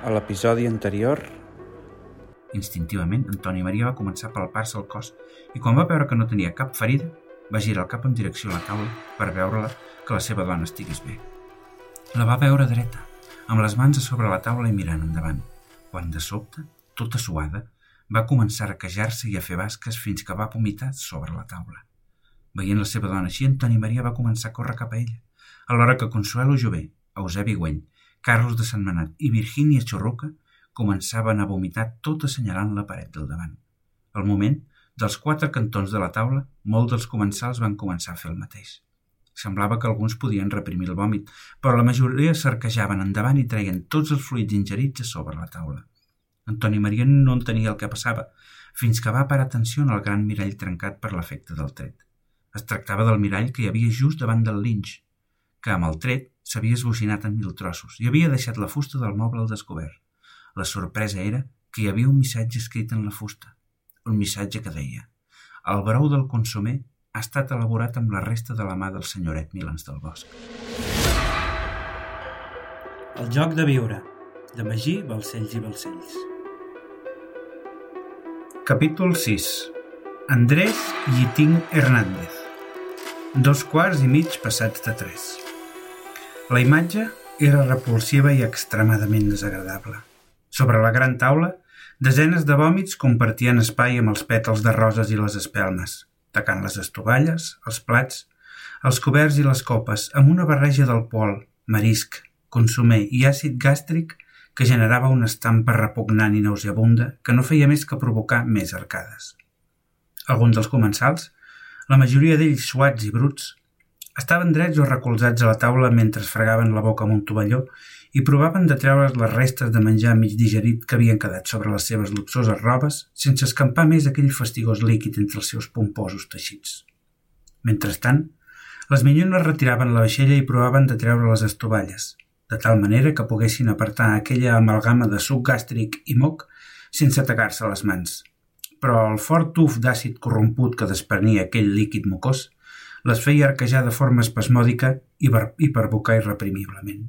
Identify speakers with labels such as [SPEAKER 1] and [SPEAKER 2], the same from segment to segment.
[SPEAKER 1] A l'episodi anterior...
[SPEAKER 2] Instintivament, Antoni Maria va començar a palpar-se el cos i quan va veure que no tenia cap ferida, va girar el cap en direcció a la taula per veure-la que la seva dona estigués bé. La va veure dreta, amb les mans a sobre la taula i mirant endavant, quan de sobte, tota suada, va començar a quejar-se i a fer basques fins que va vomitar sobre la taula. Veient la seva dona així, Antoni Maria va començar a córrer cap a ella, alhora que Consuelo Jové, Eusebi Güell, Carlos de Santmenat i Virgínia Xorruca començaven a vomitar tot assenyalant la paret del davant. Al moment, dels quatre cantons de la taula, molts dels comensals van començar a fer el mateix. Semblava que alguns podien reprimir el vòmit, però la majoria cerquejaven endavant i treien tots els fluids ingerits a sobre la taula. Antoni Maria no entenia el que passava, fins que va parar atenció en el gran mirall trencat per l'efecte del tret. Es tractava del mirall que hi havia just davant del linx, que amb el tret s'havia esbocinat en mil trossos i havia deixat la fusta del moble al descobert. La sorpresa era que hi havia un missatge escrit en la fusta. Un missatge que deia «El brou del consomer ha estat elaborat amb la resta de la mà del senyoret Milans del Bosc».
[SPEAKER 3] El joc de viure, de Magí, Balcells i Balcells.
[SPEAKER 2] Capítol 6 Andrés Llitín Hernández Dos quarts i mig passats de tres. La imatge era repulsiva i extremadament desagradable. Sobre la gran taula, desenes de vòmits compartien espai amb els pètals de roses i les espelmes, tacant les estovalles, els plats, els coberts i les copes, amb una barreja d'alcohol, marisc, consumer i àcid gàstric que generava una estampa repugnant i nauseabunda que no feia més que provocar més arcades. Alguns dels comensals, la majoria d'ells suats i bruts, estaven drets o recolzats a la taula mentre es fregaven la boca amb un tovalló i provaven de treure's les restes de menjar mig digerit que havien quedat sobre les seves luxoses robes sense escampar més aquell fastigós líquid entre els seus pomposos teixits. Mentrestant, les minyones retiraven la vaixella i provaven de treure les estovalles, de tal manera que poguessin apartar aquella amalgama de suc gàstric i moc sense atacar-se les mans. Però el fort tuf d'àcid corromput que desprenia aquell líquid mocós les feia arquejar de forma espasmòdica i, i perbocar irreprimiblement.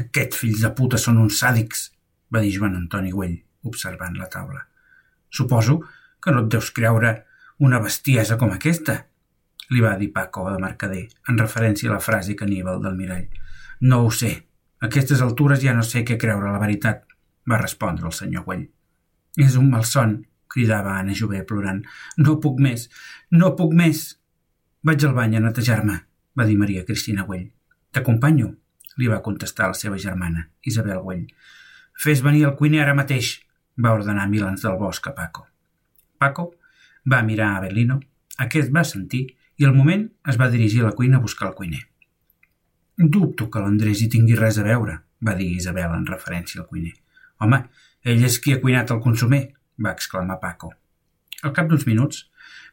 [SPEAKER 2] Aquests fills de puta són uns sàdics, va dir Joan Antoni Güell, observant la taula. Suposo que no et deus creure una bestiesa com aquesta, li va dir Paco de Mercader, en referència a la frase caníbal del mirall. No ho sé. A aquestes altures ja no sé què creure la veritat, va respondre el senyor Güell. És un malson, cridava Anna Jové plorant. No puc més, no puc més. Vaig al bany a netejar-me, va dir Maria Cristina Güell. T'acompanyo, li va contestar la seva germana, Isabel Güell. Fes venir el cuiner ara mateix, va ordenar Milans del Bosc a Paco. Paco va mirar a Belino, aquest va sentir i al moment es va dirigir a la cuina a buscar el cuiner. Dubto que l'Andrés hi tingui res a veure, va dir Isabel en referència al cuiner. Home, ell és qui ha cuinat el consumer, va exclamar Paco. Al cap d'uns minuts,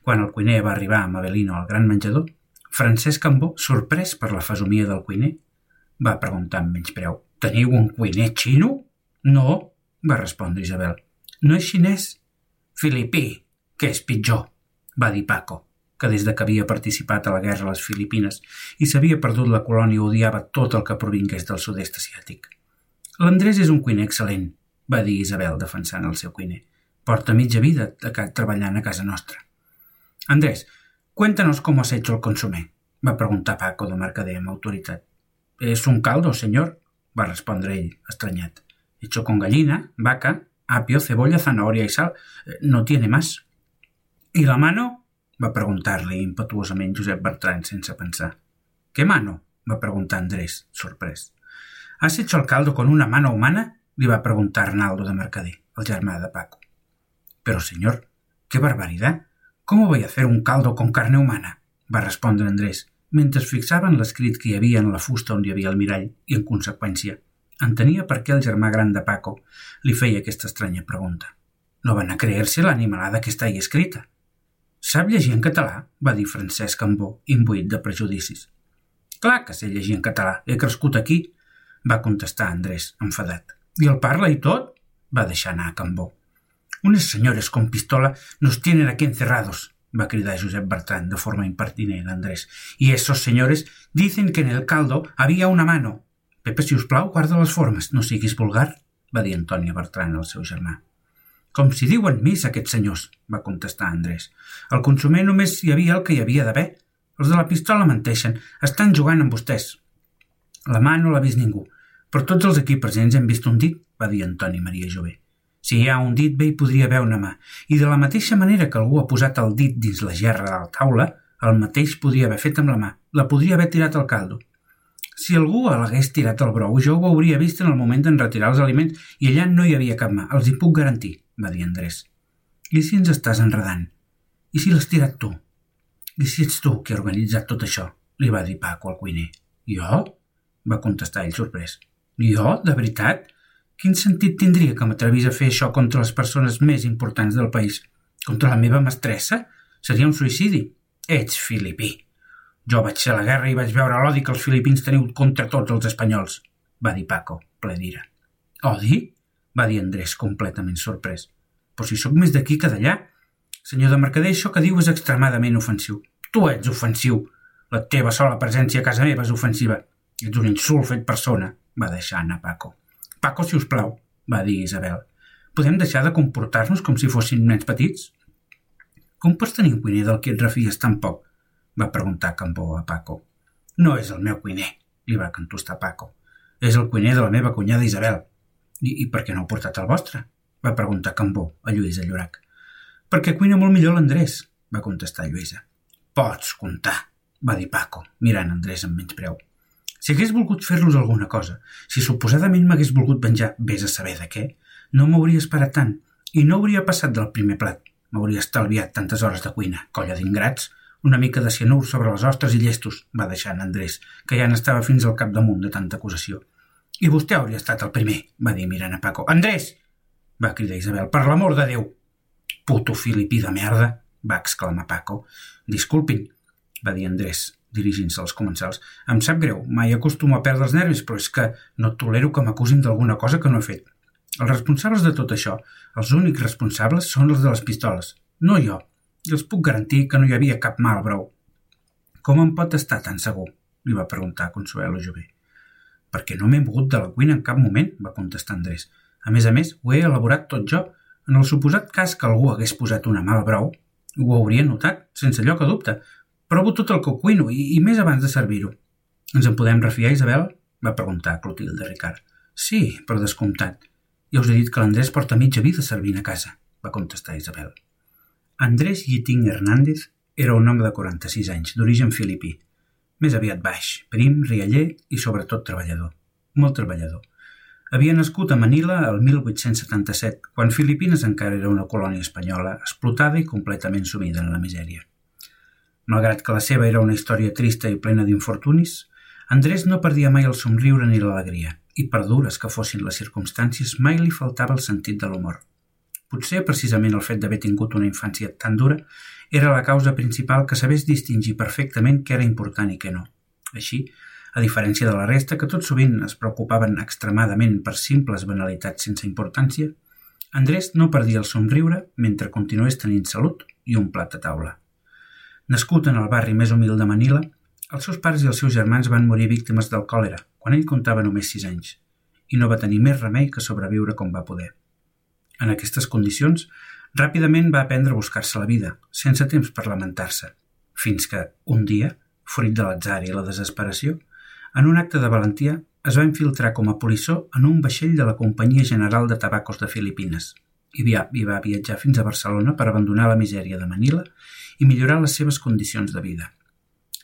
[SPEAKER 2] quan el cuiner va arribar amb Abelino al gran menjador, Francesc Cambó, sorprès per la fesomia del cuiner, va preguntar amb menyspreu. Teniu un cuiner xino? No, va respondre Isabel. No és xinès? Filipí, que és pitjor, va dir Paco, que des de que havia participat a la guerra a les Filipines i s'havia perdut la colònia odiava tot el que provingués del sud-est asiàtic. L'Andrés és un cuiner excel·lent, va dir Isabel defensant el seu cuiner. Porta mitja vida treballant a casa nostra. Andrés, cuéntanos cómo has hecho el consomé, va preguntar Paco de Mercader amb autoritat. Es un caldo, señor, va respondre ell, estranyat. Hecho con gallina, vaca, apio, cebolla, zanahoria y sal. Eh, no tiene más. ¿Y la mano? va preguntar-li impetuosament Josep Bertran sense pensar. ¿Qué mano? va preguntar Andrés, sorprès. ¿Has hecho el caldo con una mano humana? li va preguntar Arnaldo de Mercader, el germà de Paco. Pero, señor, qué barbaridad. ¿Cómo voy a hacer un caldo con carne humana? va respondre Andrés, mentre es fixava en l'escrit que hi havia en la fusta on hi havia el mirall i, en conseqüència, entenia per què el germà gran de Paco li feia aquesta estranya pregunta. No van a creer-se l'animalada que està ahí escrita. Sap llegir en català? va dir Francesc Cambó, imbuït de prejudicis. Clar que sé llegir en català, he crescut aquí, va contestar Andrés, enfadat. I el parla i tot? va deixar anar a Cambó. Unes senyores con pistola nos tienen aquí encerrados, va cridar Josep Bertran de forma impertinent Andrés. I esos señores dicen que en el caldo había una mano. Pepe, si us plau, guarda les formes, no siguis vulgar, va dir Antònia Bertran al seu germà. Com si diuen més aquests senyors, va contestar Andrés. El consumer només hi havia el que hi havia d'haver. Els de la pistola menteixen. Estan jugant amb vostès. La mà no l'ha vist ningú, però tots els aquí presents hem vist un dit, va dir Antoni Maria Jové. Si hi ha un dit, bé hi podria haver una mà. I de la mateixa manera que algú ha posat el dit dins la gerra de la taula, el mateix podria haver fet amb la mà. La podria haver tirat al caldo. Si algú l'hagués tirat al brou, jo ho hauria vist en el moment d'en retirar els aliments i allà no hi havia cap mà, els hi puc garantir, va dir Andrés. I si ens estàs enredant? I si l'has tirat tu? I si ets tu qui ha organitzat tot això? li va dir Paco al cuiner. Jo? va contestar ell sorprès. Jo? De veritat? Quin sentit tindria que m'atrevís a fer això contra les persones més importants del país? Contra la meva mestressa? Seria un suïcidi. Ets filipí. Jo vaig ser a la guerra i vaig veure l'odi que els filipins teniu contra tots els espanyols, va dir Paco, ple d'ira. Odi? va dir Andrés, completament sorprès. Però si sóc més d'aquí que d'allà. Senyor de Mercader, això que diu és extremadament ofensiu. Tu ets ofensiu. La teva sola presència a casa meva és ofensiva. Ets un insult fet persona, va deixar anar Paco. Paco, si us plau, va dir Isabel. Podem deixar de comportar-nos com si fossin nens petits? Com pots tenir un cuiner del que et refies tan poc? va preguntar Cambó a Paco. No és el meu cuiner, li va contestar Paco. És el cuiner de la meva cunyada Isabel. I, i per què no heu portat el vostre? va preguntar Cambó a Lluïsa Llorac. Perquè cuina molt millor l'Andrés, va contestar Lluïsa. Pots comptar, va dir Paco, mirant Andrés amb menys preu. Si hagués volgut fer-los alguna cosa, si suposadament m'hagués volgut venjar, vés a saber de què, no m'hauria esperat tant i no hauria passat del primer plat. M'hauria estalviat tantes hores de cuina, colla d'ingrats, una mica de cianur sobre les ostres i llestos, va deixar en Andrés, que ja n'estava fins al cap damunt de tanta acusació. I vostè hauria estat el primer, va dir mirant a Paco. Andrés! va cridar Isabel. Per l'amor de Déu! Puto filipí de merda! va exclamar Paco. Disculpin, va dir Andrés, dirigint-se als comensals. Em sap greu, mai acostumo a perdre els nervis, però és que no tolero que m'acusin d'alguna cosa que no he fet. Els responsables de tot això, els únics responsables, són els de les pistoles, no jo i els puc garantir que no hi havia cap mal brou. Com em pot estar tan segur? li va preguntar Consuelo Jové. Perquè no m'he mogut de la cuina en cap moment, va contestar Andrés. A més a més, ho he elaborat tot jo. En el suposat cas que algú hagués posat una mala brou, ho hauria notat, sense lloc a dubte. Provo tot el que cuino i, i més abans de servir-ho. Ens en podem refiar, Isabel? va preguntar Clotilde Ricard. Sí, per descomptat. Ja us he dit que l'Andrés porta mitja vida servint a casa, va contestar Isabel. Andrés Yiting Hernández era un home de 46 anys, d'origen filipí. Més aviat baix, prim, rialler i sobretot treballador. Molt treballador. Havia nascut a Manila el 1877, quan Filipines encara era una colònia espanyola, explotada i completament sumida en la misèria. Malgrat que la seva era una història trista i plena d'infortunis, Andrés no perdia mai el somriure ni l'alegria, i per dures que fossin les circumstàncies, mai li faltava el sentit de l'humor. Potser precisament el fet d'haver tingut una infància tan dura era la causa principal que sabés distingir perfectament què era important i què no. Així, a diferència de la resta, que tot sovint es preocupaven extremadament per simples banalitats sense importància, Andrés no perdia el somriure mentre continués tenint salut i un plat a taula. Nascut en el barri més humil de Manila, els seus pares i els seus germans van morir víctimes del còlera quan ell comptava només sis anys i no va tenir més remei que sobreviure com va poder. En aquestes condicions, ràpidament va aprendre a buscar-se la vida, sense temps per lamentar-se, fins que, un dia, fruit de l'atzar i la desesperació, en un acte de valentia es va infiltrar com a polissó en un vaixell de la Companyia General de Tabacos de Filipines i va viatjar fins a Barcelona per abandonar la misèria de Manila i millorar les seves condicions de vida.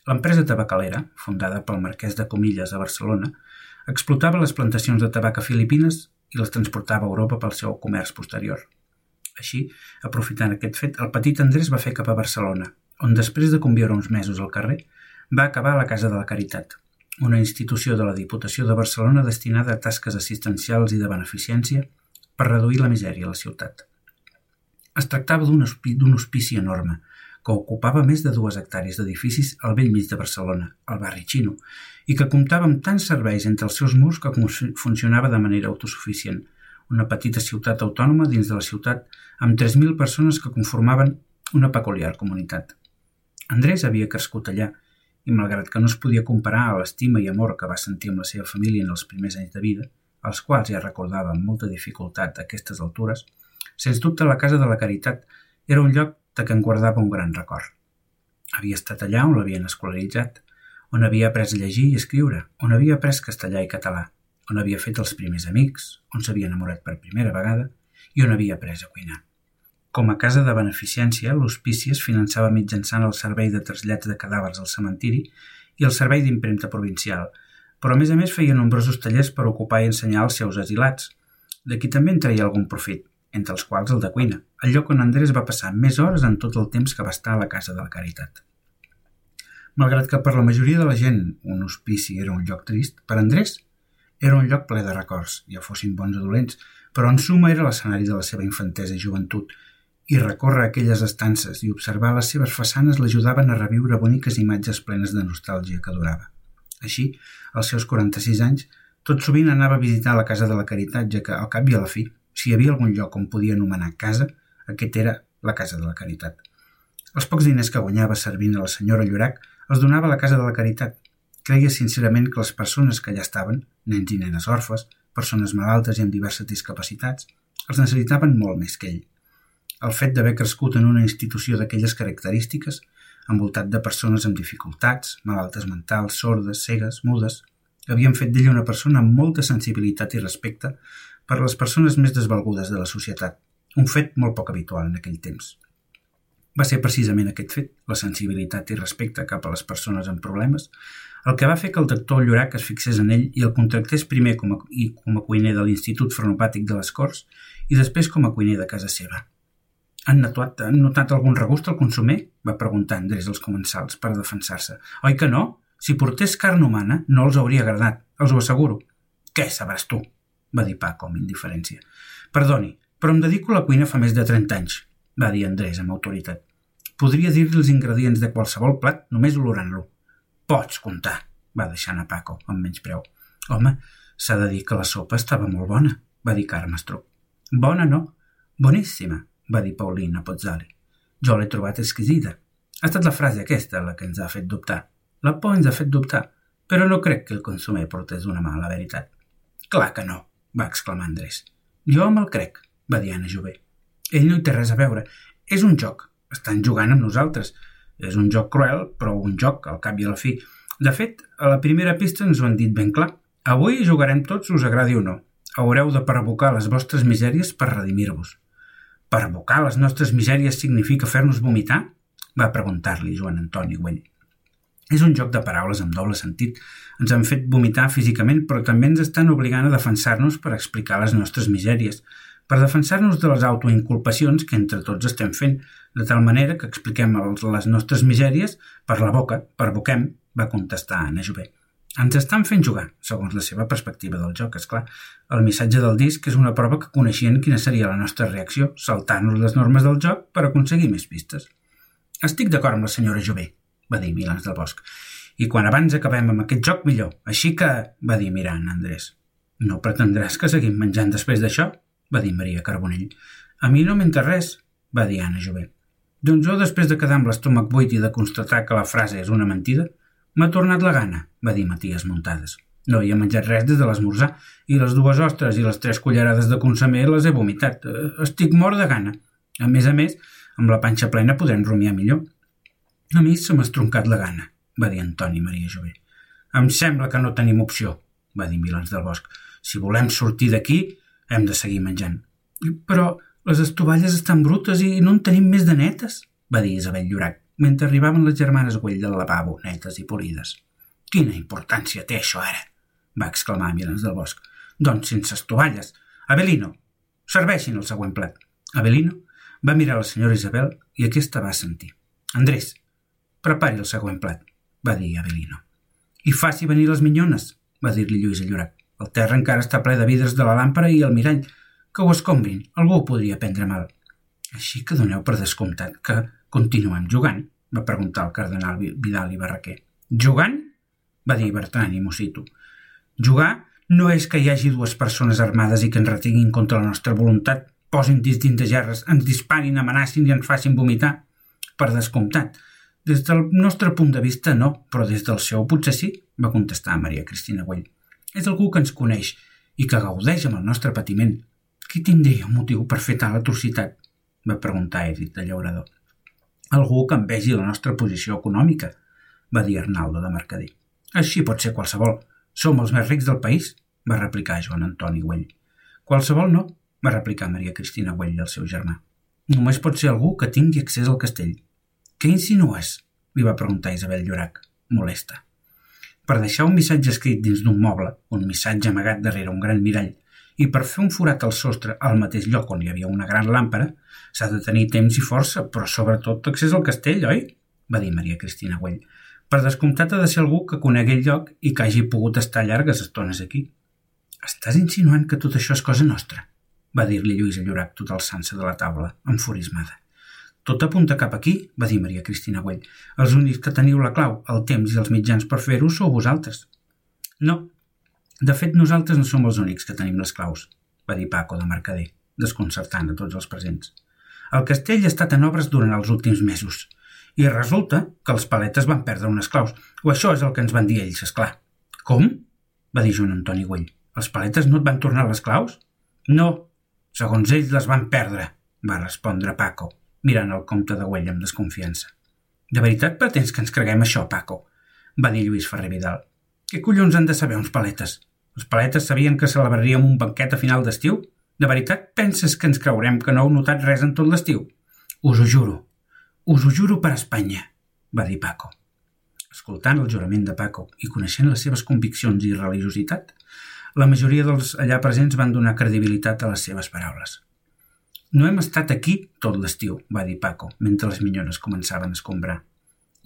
[SPEAKER 2] L'empresa tabacalera, fundada pel marquès de Comilles a Barcelona, explotava les plantacions de tabac a Filipines i les transportava a Europa pel seu comerç posterior. Així, aprofitant aquest fet, el petit Andrés va fer cap a Barcelona, on després de conviure uns mesos al carrer, va acabar a la Casa de la Caritat, una institució de la Diputació de Barcelona destinada a tasques assistencials i de beneficència per reduir la misèria a la ciutat. Es tractava d'un hospici enorme, que ocupava més de dues hectàrees d'edificis al vell mig de Barcelona, al barri xino, i que comptava amb tants serveis entre els seus murs que funcionava de manera autosuficient, una petita ciutat autònoma dins de la ciutat amb 3.000 persones que conformaven una peculiar comunitat. Andrés havia crescut allà i, malgrat que no es podia comparar a l'estima i amor que va sentir amb la seva família en els primers anys de vida, els quals ja recordava amb molta dificultat a aquestes altures, sens dubte la Casa de la Caritat era un lloc de què en guardava un gran record. Havia estat allà on l'havien escolaritzat, on havia après a llegir i escriure, on havia après castellà i català, on havia fet els primers amics, on s'havia enamorat per primera vegada i on havia après a cuinar. Com a casa de beneficència, l'hospici es finançava mitjançant el servei de trasllats de cadàvers al cementiri i el servei d'impremta provincial, però a més a més feia nombrosos tallers per ocupar i ensenyar els seus asilats. D'aquí també en algun profit, entre els quals el de cuina, el lloc on Andrés va passar més hores en tot el temps que va estar a la Casa de la Caritat. Malgrat que per la majoria de la gent un hospici era un lloc trist, per Andrés era un lloc ple de records, ja fossin bons o dolents, però en suma era l'escenari de la seva infantesa i joventut, i recórrer aquelles estances i observar les seves façanes l'ajudaven a reviure boniques imatges plenes de nostàlgia que durava. Així, als seus 46 anys, tot sovint anava a visitar la Casa de la Caritat, ja que, al cap i a la fi, si hi havia algun lloc on podia anomenar casa, aquest era la Casa de la Caritat. Els pocs diners que guanyava servint a la senyora Llorac els donava a la Casa de la Caritat. Creia sincerament que les persones que allà estaven, nens i nenes orfes, persones malaltes i amb diverses discapacitats, els necessitaven molt més que ell. El fet d'haver crescut en una institució d'aquelles característiques, envoltat de persones amb dificultats, malaltes mentals, sordes, cegues, mudes, havien fet d'ella una persona amb molta sensibilitat i respecte per les persones més desvalgudes de la societat, un fet molt poc habitual en aquell temps. Va ser precisament aquest fet, la sensibilitat i respecte cap a les persones amb problemes, el que va fer que el doctor Llorac es fixés en ell i el contractés primer com a, i com a cuiner de l'Institut Frenopàtic de les Corts i després com a cuiner de casa seva. Han notat, han notat algun regust al consumer? va preguntar Andrés als comensals per defensar-se. Oi que no? Si portés carn humana, no els hauria agradat, els ho asseguro. Què sabràs tu? va dir Paco amb indiferència. Perdoni, però em dedico a la cuina fa més de 30 anys, va dir Andrés amb autoritat. Podria dir-li els ingredients de qualsevol plat només olorant-lo. Pots comptar, va deixar a Paco amb menys preu. Home, s'ha de dir que la sopa estava molt bona, va dir Carme Estruc. Bona no, boníssima, va dir Paulina Pozzali. Jo l'he trobat exquisida. Ha estat la frase aquesta la que ens ha fet dubtar. La por ens ha fet dubtar, però no crec que el consumer portés una mà a la veritat. Clar que no, va exclamar Andrés. Jo me'l crec, va dir Anna Jové. Ell no hi té res a veure. És un joc. Estan jugant amb nosaltres. És un joc cruel, però un joc, al cap i a la fi. De fet, a la primera pista ens ho han dit ben clar. Avui jugarem tots, us agradi o no. Haureu de provocar les vostres misèries per redimir-vos. Pervocar les nostres misèries significa fer-nos vomitar? Va preguntar-li Joan Antoni Güell. És un joc de paraules amb doble sentit. Ens han fet vomitar físicament, però també ens estan obligant a defensar-nos per explicar les nostres misèries per defensar-nos de les autoinculpacions que entre tots estem fent, de tal manera que expliquem les nostres misèries per la boca, per boquem, va contestar Anna Jové. Ens estan fent jugar, segons la seva perspectiva del joc, és clar. El missatge del disc és una prova que coneixien quina seria la nostra reacció, saltant-nos les normes del joc per aconseguir més pistes. Estic d'acord amb la senyora Jové, va dir Milans del Bosc. I quan abans acabem amb aquest joc, millor. Així que, va dir mirant Andrés. No pretendràs que seguim menjant després d'això? Va dir Maria Carbonell. A mi no m'entra res, va dir Anna Jové. Doncs jo, després de quedar amb l'estómac buit i de constatar que la frase és una mentida, m'ha tornat la gana, va dir Matías Muntades. No hi he menjat res des de l'esmorzar i les dues ostres i les tres cullerades de consomer les he vomitat. Eh, estic mort de gana. A més a més, amb la panxa plena podrem rumiar millor. A mi se m'ha estroncat la gana, va dir Antoni Maria Jové. Em sembla que no tenim opció, va dir Milans del Bosc. Si volem sortir d'aquí, hem de seguir menjant. Però les estovalles estan brutes i no en tenim més de netes, va dir Isabel Llorac, mentre arribaven les germanes Güell del lavabo, netes i polides. Quina importància té això ara? va exclamar Milans del Bosc. Doncs sense estovalles. Abelino, serveixin el següent plat. Abelino va mirar la senyora Isabel i aquesta va sentir. Andrés, prepari el següent plat, va dir Abelino. I faci venir les minyones, va dir-li Lluís Llorac. El terra encara està ple de vidres de la làmpara i el mirall. Que ho escombrin, algú ho podria prendre mal. Així que doneu per descomptat que continuem jugant, va preguntar el cardenal Vidal i Barraquer. Jugant? va dir Bertran i Mosito. Jugar no és que hi hagi dues persones armades i que ens retinguin contra la nostra voluntat, posin dins de gerres, ens disparin, amenacin i ens facin vomitar. Per descomptat. Des del nostre punt de vista, no, però des del seu potser sí, va contestar Maria Cristina Güell és algú que ens coneix i que gaudeix amb el nostre patiment. Qui tindria un motiu per fer tal atrocitat? va preguntar Edith de llaurador. Algú que envegi la nostra posició econòmica, va dir Arnaldo de Mercader. Així pot ser qualsevol. Som els més rics del país, va replicar Joan Antoni Güell. Qualsevol no, va replicar Maria Cristina Güell al seu germà. Només pot ser algú que tingui accés al castell. Què insinues? li va preguntar Isabel Llorac, molesta. Per deixar un missatge escrit dins d'un moble, un missatge amagat darrere un gran mirall, i per fer un forat al sostre al mateix lloc on hi havia una gran làmpara, s'ha de tenir temps i força, però sobretot accés al castell, oi? va dir Maria Cristina Güell. Per descomptat ha de ser algú que conegui el lloc i que hagi pogut estar llargues estones aquí. Estàs insinuant que tot això és cosa nostra? va dir-li Lluïsa Llorac tot alçant-se de la taula, enfurismada. Tot apunta cap aquí, va dir Maria Cristina Güell. Els únics que teniu la clau, el temps i els mitjans per fer-ho sou vosaltres. No, de fet nosaltres no som els únics que tenim les claus, va dir Paco de Mercader, desconcertant a tots els presents. El castell ha estat en obres durant els últims mesos i resulta que els paletes van perdre unes claus, o això és el que ens van dir ells, és clar. Com? va dir Joan Antoni Güell. Els paletes no et van tornar les claus? No, segons ells les van perdre, va respondre Paco, mirant el comte de Güell amb desconfiança. De veritat pretens que ens creguem això, Paco? va dir Lluís Ferrer Vidal. Què collons han de saber uns paletes? Els paletes sabien que celebraríem un banquet a final d'estiu? De veritat penses que ens creurem que no heu notat res en tot l'estiu? Us ho juro, us ho juro per Espanya, va dir Paco. Escoltant el jurament de Paco i coneixent les seves conviccions i religiositat, la majoria dels allà presents van donar credibilitat a les seves paraules. No hem estat aquí tot l'estiu, va dir Paco, mentre les minyores començaven a escombrar.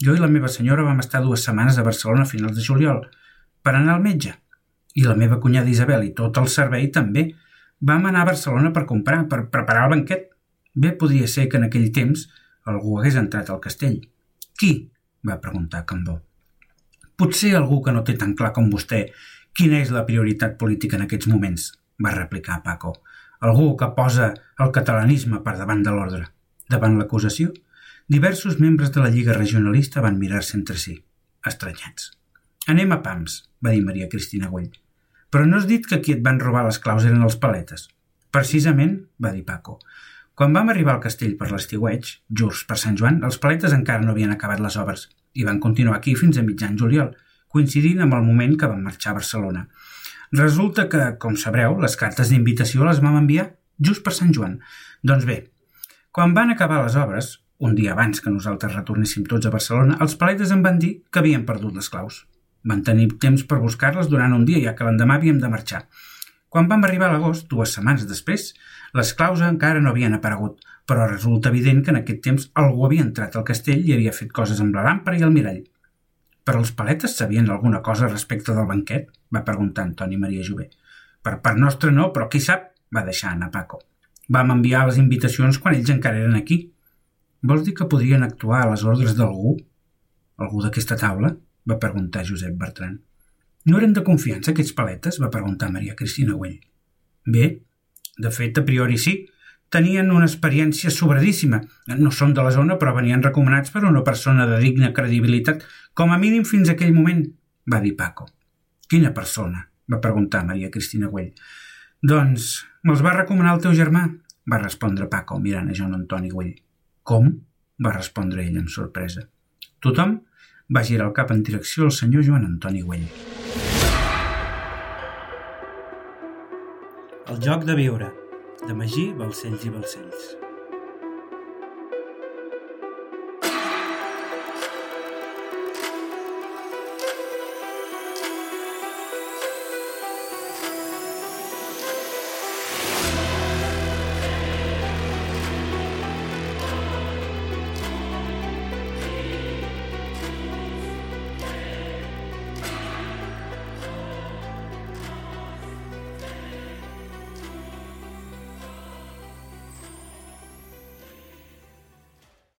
[SPEAKER 2] Jo i la meva senyora vam estar dues setmanes a Barcelona a finals de juliol per anar al metge. I la meva cunyada Isabel i tot el servei també vam anar a Barcelona per comprar, per preparar el banquet. Bé podria ser que en aquell temps algú hagués entrat al castell. Qui? va preguntar Cambó. Potser algú que no té tan clar com vostè quina és la prioritat política en aquests moments, va replicar Paco. Algú que posa el catalanisme per davant de l'ordre. Davant l'acusació, diversos membres de la Lliga Regionalista van mirar-se entre si, estranyats. Anem a pams, va dir Maria Cristina Güell. Però no has dit que qui et van robar les claus eren els paletes? Precisament, va dir Paco. Quan vam arribar al castell per l'estiueig, just per Sant Joan, els paletes encara no havien acabat les obres i van continuar aquí fins a mitjan juliol, coincidint amb el moment que van marxar a Barcelona. Resulta que, com sabreu, les cartes d'invitació les vam enviar just per Sant Joan. Doncs bé, quan van acabar les obres, un dia abans que nosaltres retornéssim tots a Barcelona, els paletes em van dir que havien perdut les claus. Van tenir temps per buscar-les durant un dia, ja que l'endemà havíem de marxar. Quan vam arribar a l'agost, dues setmanes després, les claus encara no havien aparegut, però resulta evident que en aquest temps algú havia entrat al castell i havia fet coses amb la làmpara i el mirall. Però els paletes sabien alguna cosa respecte del banquet? va preguntar Antoni Maria Jové. Per part nostra no, però qui sap? va deixar anar Paco. Vam enviar les invitacions quan ells encara eren aquí. Vols dir que podrien actuar a les ordres d'algú? Algú d'aquesta taula? va preguntar Josep Bertran. No eren de confiança aquests paletes? va preguntar Maria Cristina Güell. Bé, de fet, a priori sí. Tenien una experiència sobradíssima. No són de la zona, però venien recomanats per una persona de digna credibilitat, com a mínim fins a aquell moment, va dir Paco. Quina persona? va preguntar Maria Cristina Güell. Doncs me'ls va recomanar el teu germà, va respondre Paco, mirant a Joan Antoni Güell. Com? va respondre ell amb sorpresa. Tothom va girar el cap en direcció al senyor Joan Antoni Güell.
[SPEAKER 3] El joc de viure, de Magí, Balcells i Balcells.